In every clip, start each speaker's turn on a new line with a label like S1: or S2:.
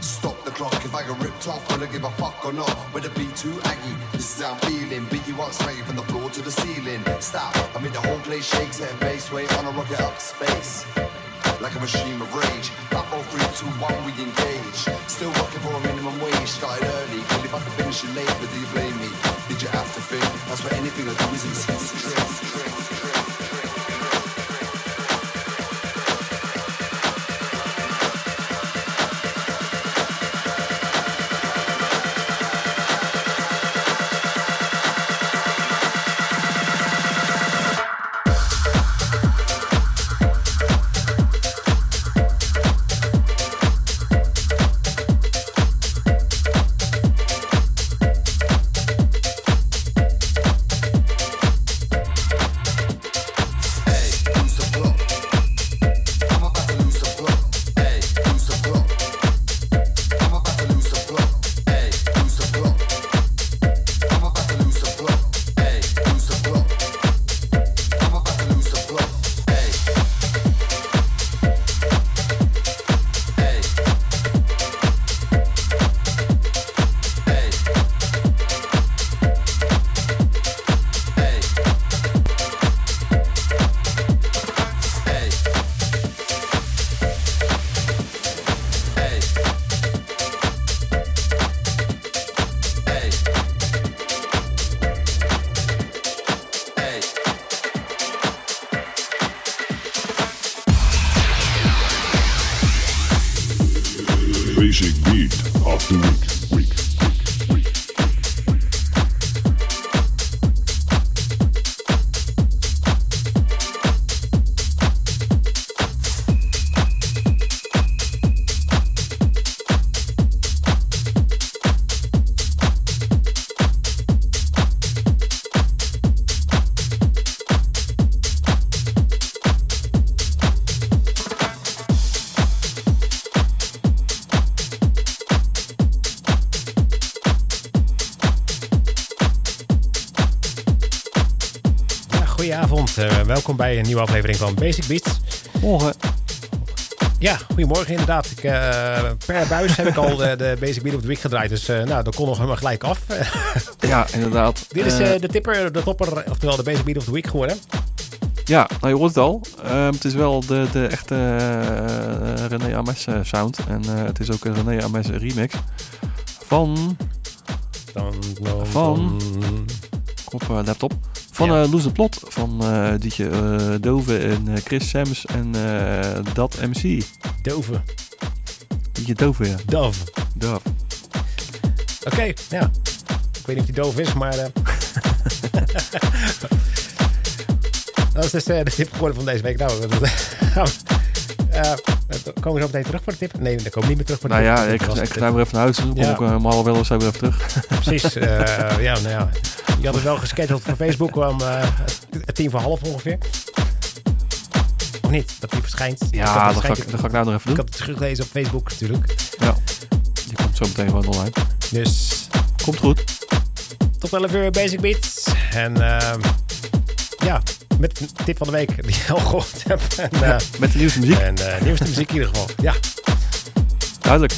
S1: Stop the clock. If I get ripped off, will I give a fuck or not? It be too aggy? This is how I'm feeling. Beat you up, swaying from the floor to the ceiling. Stop. I mean the whole place shakes at base weight on a rocket up space. Like a machine of rage. Five, four, three, two, one, we engage. Still working for a minimum wage. Started early. Call if I can finish it late, but do you blame me? Did you have to think? That's what anything I do is an excuse trick,
S2: welkom bij een nieuwe aflevering van Basic Beats.
S3: Morgen.
S2: Ja, goedemorgen inderdaad. Ik, eh, per buis heb ik al de, de Basic Beat of the Week gedraaid. Dus eh, nou, dan kon nog helemaal gelijk af.
S3: Ja, inderdaad.
S2: Dit is
S3: Eh,
S2: de tipper, de topper, oftewel de Basic Beat of the Week geworden.
S3: ja, nou je hoort het al. Ehm, het is wel de, de echte René Ames sound. En het is ook een René Ames remix. Van,
S2: Dan, dan,
S3: Van?
S2: dan-
S3: op laptop. Van
S2: Ja.
S3: eh Loes de Plot. Van eh Dietje eh, Dove en Chris Sams en Dat MC.
S2: Dove.
S3: Dietje Dove, ja.
S2: Dove.
S3: Dove.
S2: Oké, ja. Ik weet niet of die doof is, maar... dat is dus de tip geworden van deze week. Nou, we- eh, komen we zo meteen terug voor de tip? Nee, dan komen niet meer terug voor de
S3: Nou
S2: tip.
S3: ja,
S2: Dat
S3: ik, ik
S2: de
S3: ga weer even naar huis. Dus dan kom
S2: Ja.
S3: ik eh, om half wel eens weer even terug.
S2: Precies. eh, ja, nou ja. Je had het wel gescheduled voor Facebook om eh, het tien voor half ongeveer. Of niet? Dat die verschijnt. Ik
S3: Ja, dat ga, ik, dat ga ik nou nog even
S2: Ik
S3: doen.
S2: had het teruggelezen op Facebook natuurlijk.
S3: Ja. Die komt zo meteen gewoon online.
S2: Dus
S3: Komt goed.
S2: tot 11 uur Basic Beats. En ehm, ja, met een tip van de week die je al gehoord hebt. En, eh,
S3: Met de nieuwste muziek.
S2: en eh, nieuwste muziek in ieder geval. Ja,
S3: Duidelijk.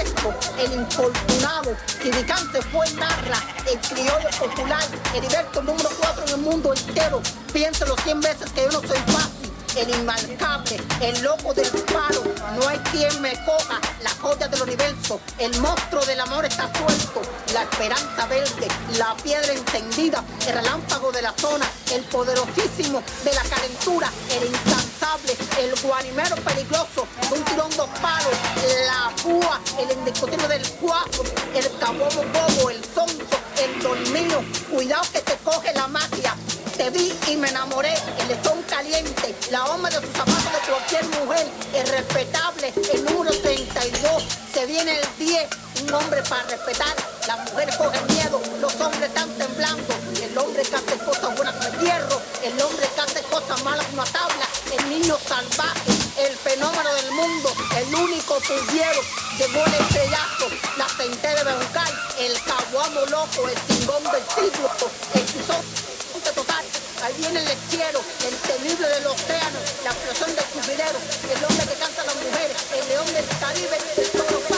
S4: El el infortunado. Quiricante fue narra, el criollo popular, Heriberto número 4 en el mundo entero. Piénselo 100 veces que yo no soy fácil el inmarcable, el loco del palo, no hay quien me coja, la joya del universo, el monstruo del amor está suelto, la esperanza verde, la piedra encendida, el relámpago de la zona, el poderosísimo de la calentura, el el guanimero peligroso, un tirón dos palos, la púa, el indiscutible del cuatro, el cabobo bobo, el sonso, el dormido, cuidado que te coge la magia, te vi y me enamoré, el lechón caliente, la hombre de sus zapatos de cualquier mujer, el respetable, el número 32, se viene el 10, un hombre para respetar, las mujeres cogen miedo, los hombres están temblando, el hombre que hace cosas buenas con hierro, el hombre que hace cosas malas con una tabla, el niño salvaje, el fenómeno del mundo, el único tubiero, llegó el estrellazo, la gente de Bejucal, el caguamo loco, el chingón del siglo, el tizón total. Ahí viene el lechero, el temible del océano, la explosión del cupidero, el hombre que canta a las mujeres, el león del Caribe, el toro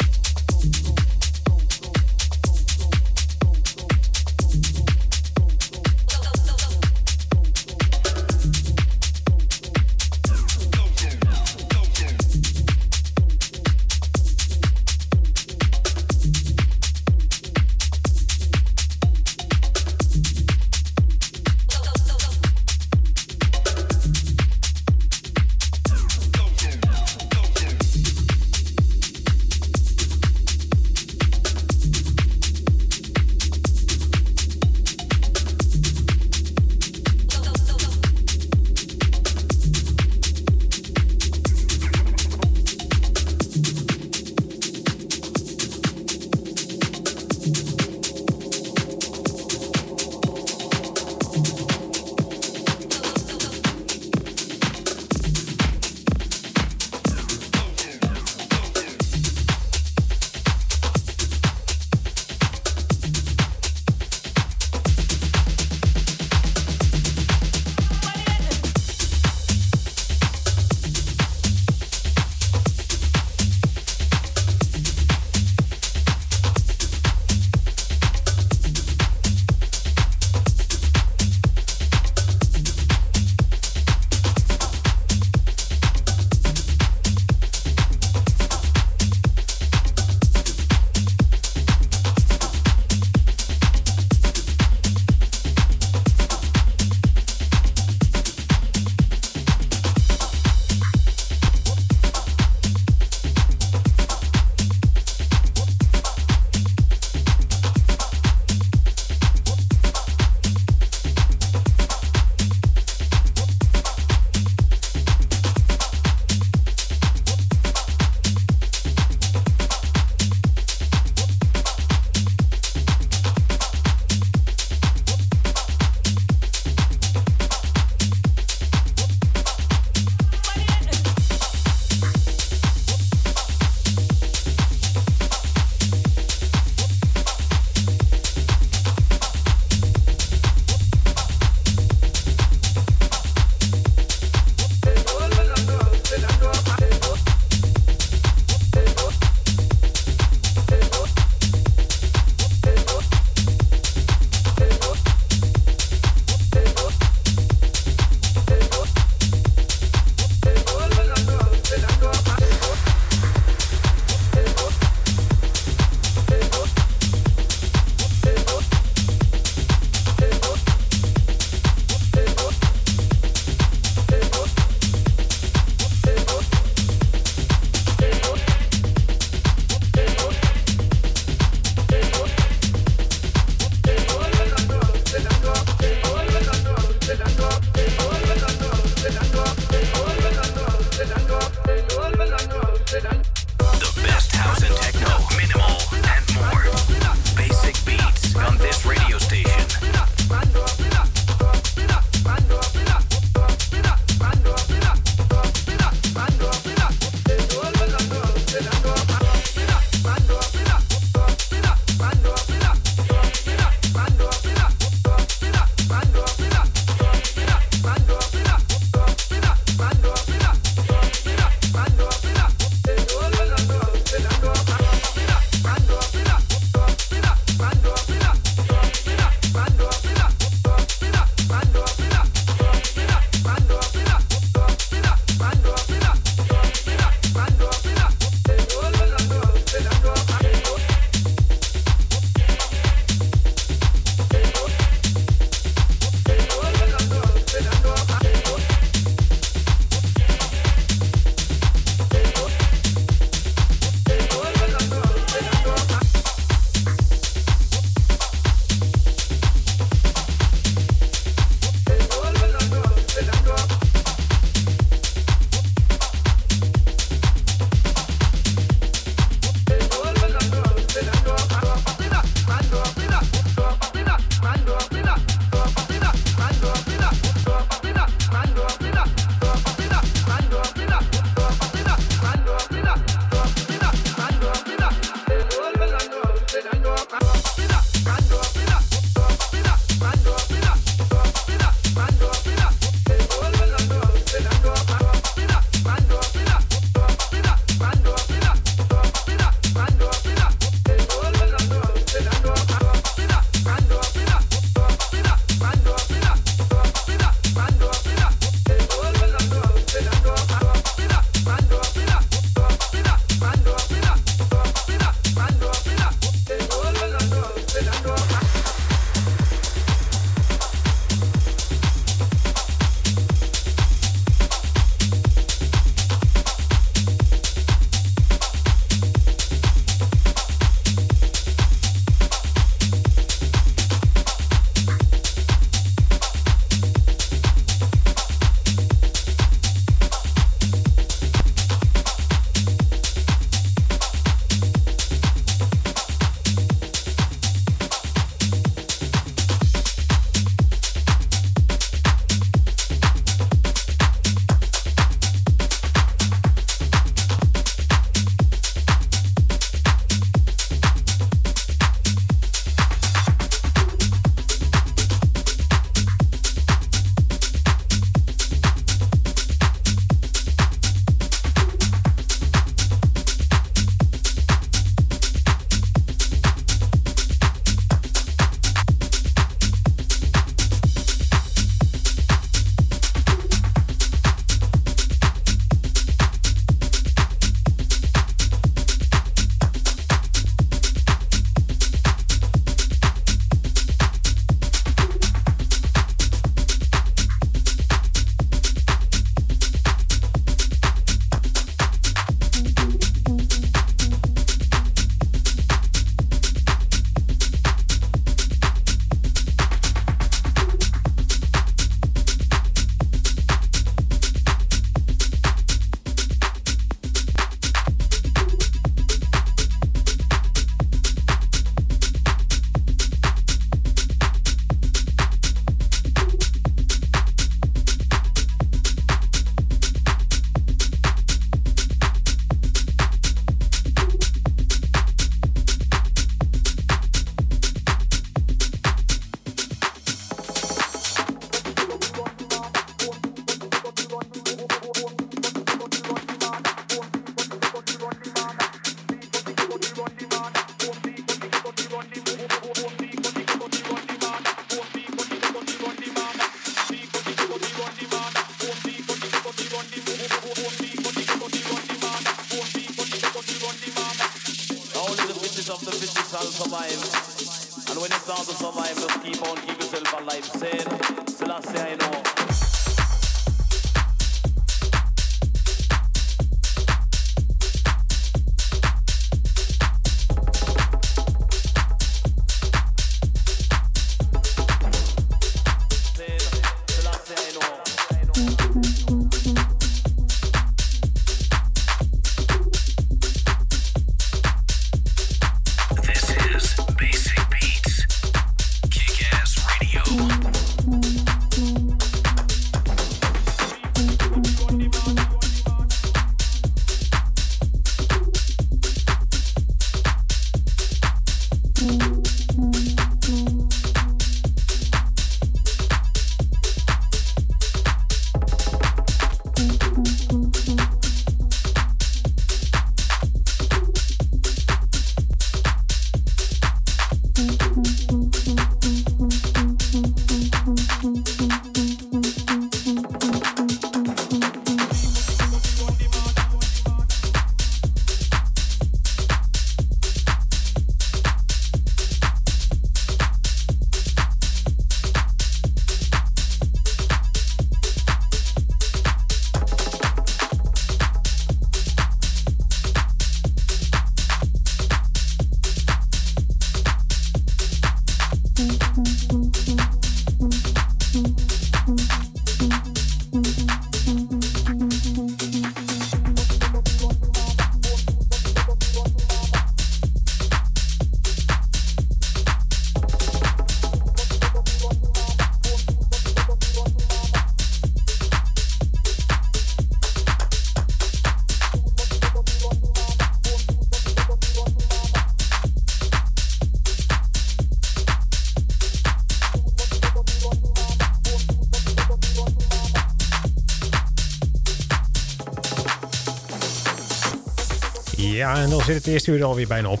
S2: zit het eerste uur er alweer bijna op.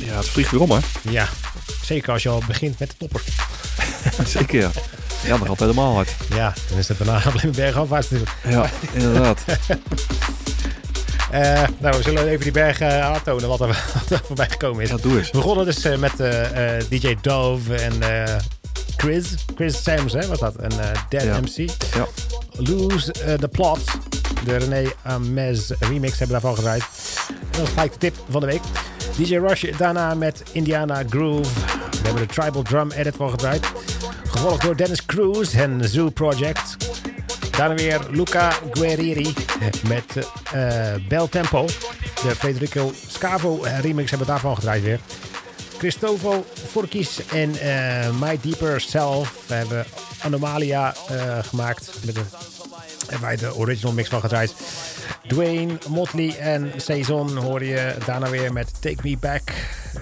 S3: Ja, het vliegt weer om, hè?
S2: Ja, zeker als je al begint met de toppers.
S3: Zeker, ja. Ja, dan gaat het helemaal hard.
S2: Ja, dan is het daarna alleen bergafwaarts natuurlijk.
S3: Ja, inderdaad.
S2: Eh, nou, we zullen even die bergen uh, aantonen wat er, wat er voorbij gekomen is.
S3: Ja, doe eens.
S2: We begonnen dus eh, met eh, DJ Dove en Chris. Chris Sams, hè, was dat. En
S3: Ja.
S2: MC.
S3: Ja.
S2: Lose the Plot. De René Amez remix hebben daarvan gedraaid. Dat gelijk de tip van de week. DJ Rush daarna met Indiana Groove. We hebben de Tribal Drum Edit van gedraaid. Gevolgd door Dennis Cruz en Zoo Project. Daarna weer Luca Guerrieri met eh Bel Tempo. De Federico Scavo remix hebben we daarvan gedraaid weer. Christovo Forkis en eh, My Deeper Self hebben Anomalia eh, gemaakt. Met een, hebben wij de original mix van gedraaid. Dwayne, Motley en Saison hoor je daarna weer met Take Me Back.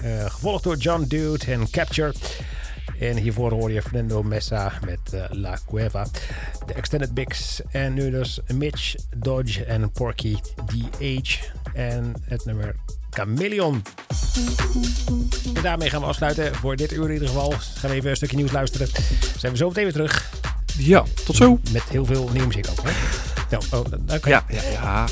S2: eh, gevolgd door John Dude en Capture. En hiervoor hoor je Fernando Messa met eh, La Cueva. De Extended Mix. En nu dus Mitch, Dodge en Porky DH. En het nummer Chameleon. En daarmee gaan we afsluiten voor dit uur in ieder geval. Gaan we even een stukje nieuws luisteren. Zijn we zo meteen weer terug.
S3: Ja, tot zo.
S2: Met heel veel nieuwe muziek ook. Hè? Oh, oké.
S3: Ja, ja, ja.